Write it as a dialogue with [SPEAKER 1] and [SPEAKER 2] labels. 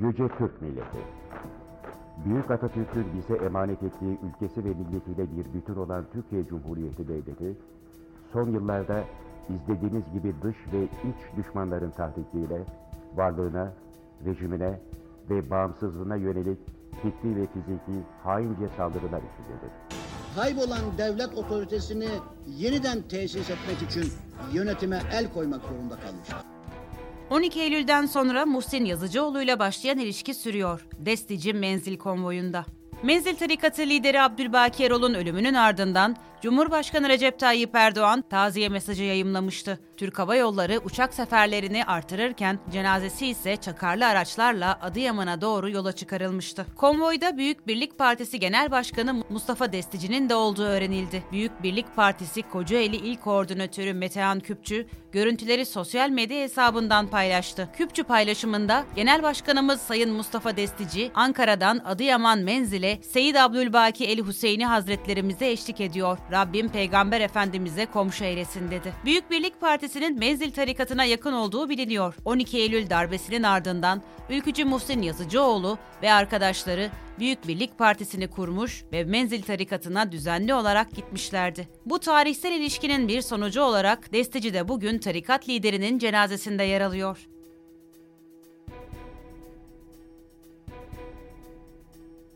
[SPEAKER 1] Yüce Türk milleti. Büyük Atatürk'ün bize emanet ettiği ülkesi ve milletiyle bir bütün olan Türkiye Cumhuriyeti Devleti, son yıllarda izlediğiniz gibi dış ve iç düşmanların tahrikiyle varlığına, rejimine ve bağımsızlığına yönelik fikri ve fiziki haince saldırılar içindedir.
[SPEAKER 2] Kaybolan devlet otoritesini yeniden tesis etmek için yönetime el koymak zorunda kalmışlar.
[SPEAKER 3] 12 Eylül'den sonra Muhsin Yazıcıoğlu ile başlayan ilişki sürüyor. Destici Menzil konvoyunda. Menzil tarikatı lideri Abdülbaki Erol'un ölümünün ardından Cumhurbaşkanı Recep Tayyip Erdoğan taziye mesajı yayımlamıştı. Türk Hava Yolları uçak seferlerini artırırken cenazesi ise çakarlı araçlarla Adıyaman'a doğru yola çıkarılmıştı. Konvoyda Büyük Birlik Partisi Genel Başkanı Mustafa Destici'nin de olduğu öğrenildi. Büyük Birlik Partisi Kocaeli İl Koordinatörü Metehan Küpçü görüntüleri sosyal medya hesabından paylaştı. Küpçü paylaşımında Genel Başkanımız Sayın Mustafa Destici Ankara'dan Adıyaman Menzil'e Seyyid Abdülbaki El Hüseyini Hazretlerimize eşlik ediyor. Rabbim Peygamber Efendimiz'e komşu eylesin dedi. Büyük Birlik Partisi'nin Menzil tarikatına yakın olduğu biliniyor. 12 Eylül darbesinin ardından ülkücü Muhsin Yazıcıoğlu ve arkadaşları Büyük Birlik Partisi'ni kurmuş ve Menzil tarikatına düzenli olarak gitmişlerdi. Bu tarihsel ilişkinin bir sonucu olarak Destici de bugün tarikat liderinin cenazesinde yer alıyor.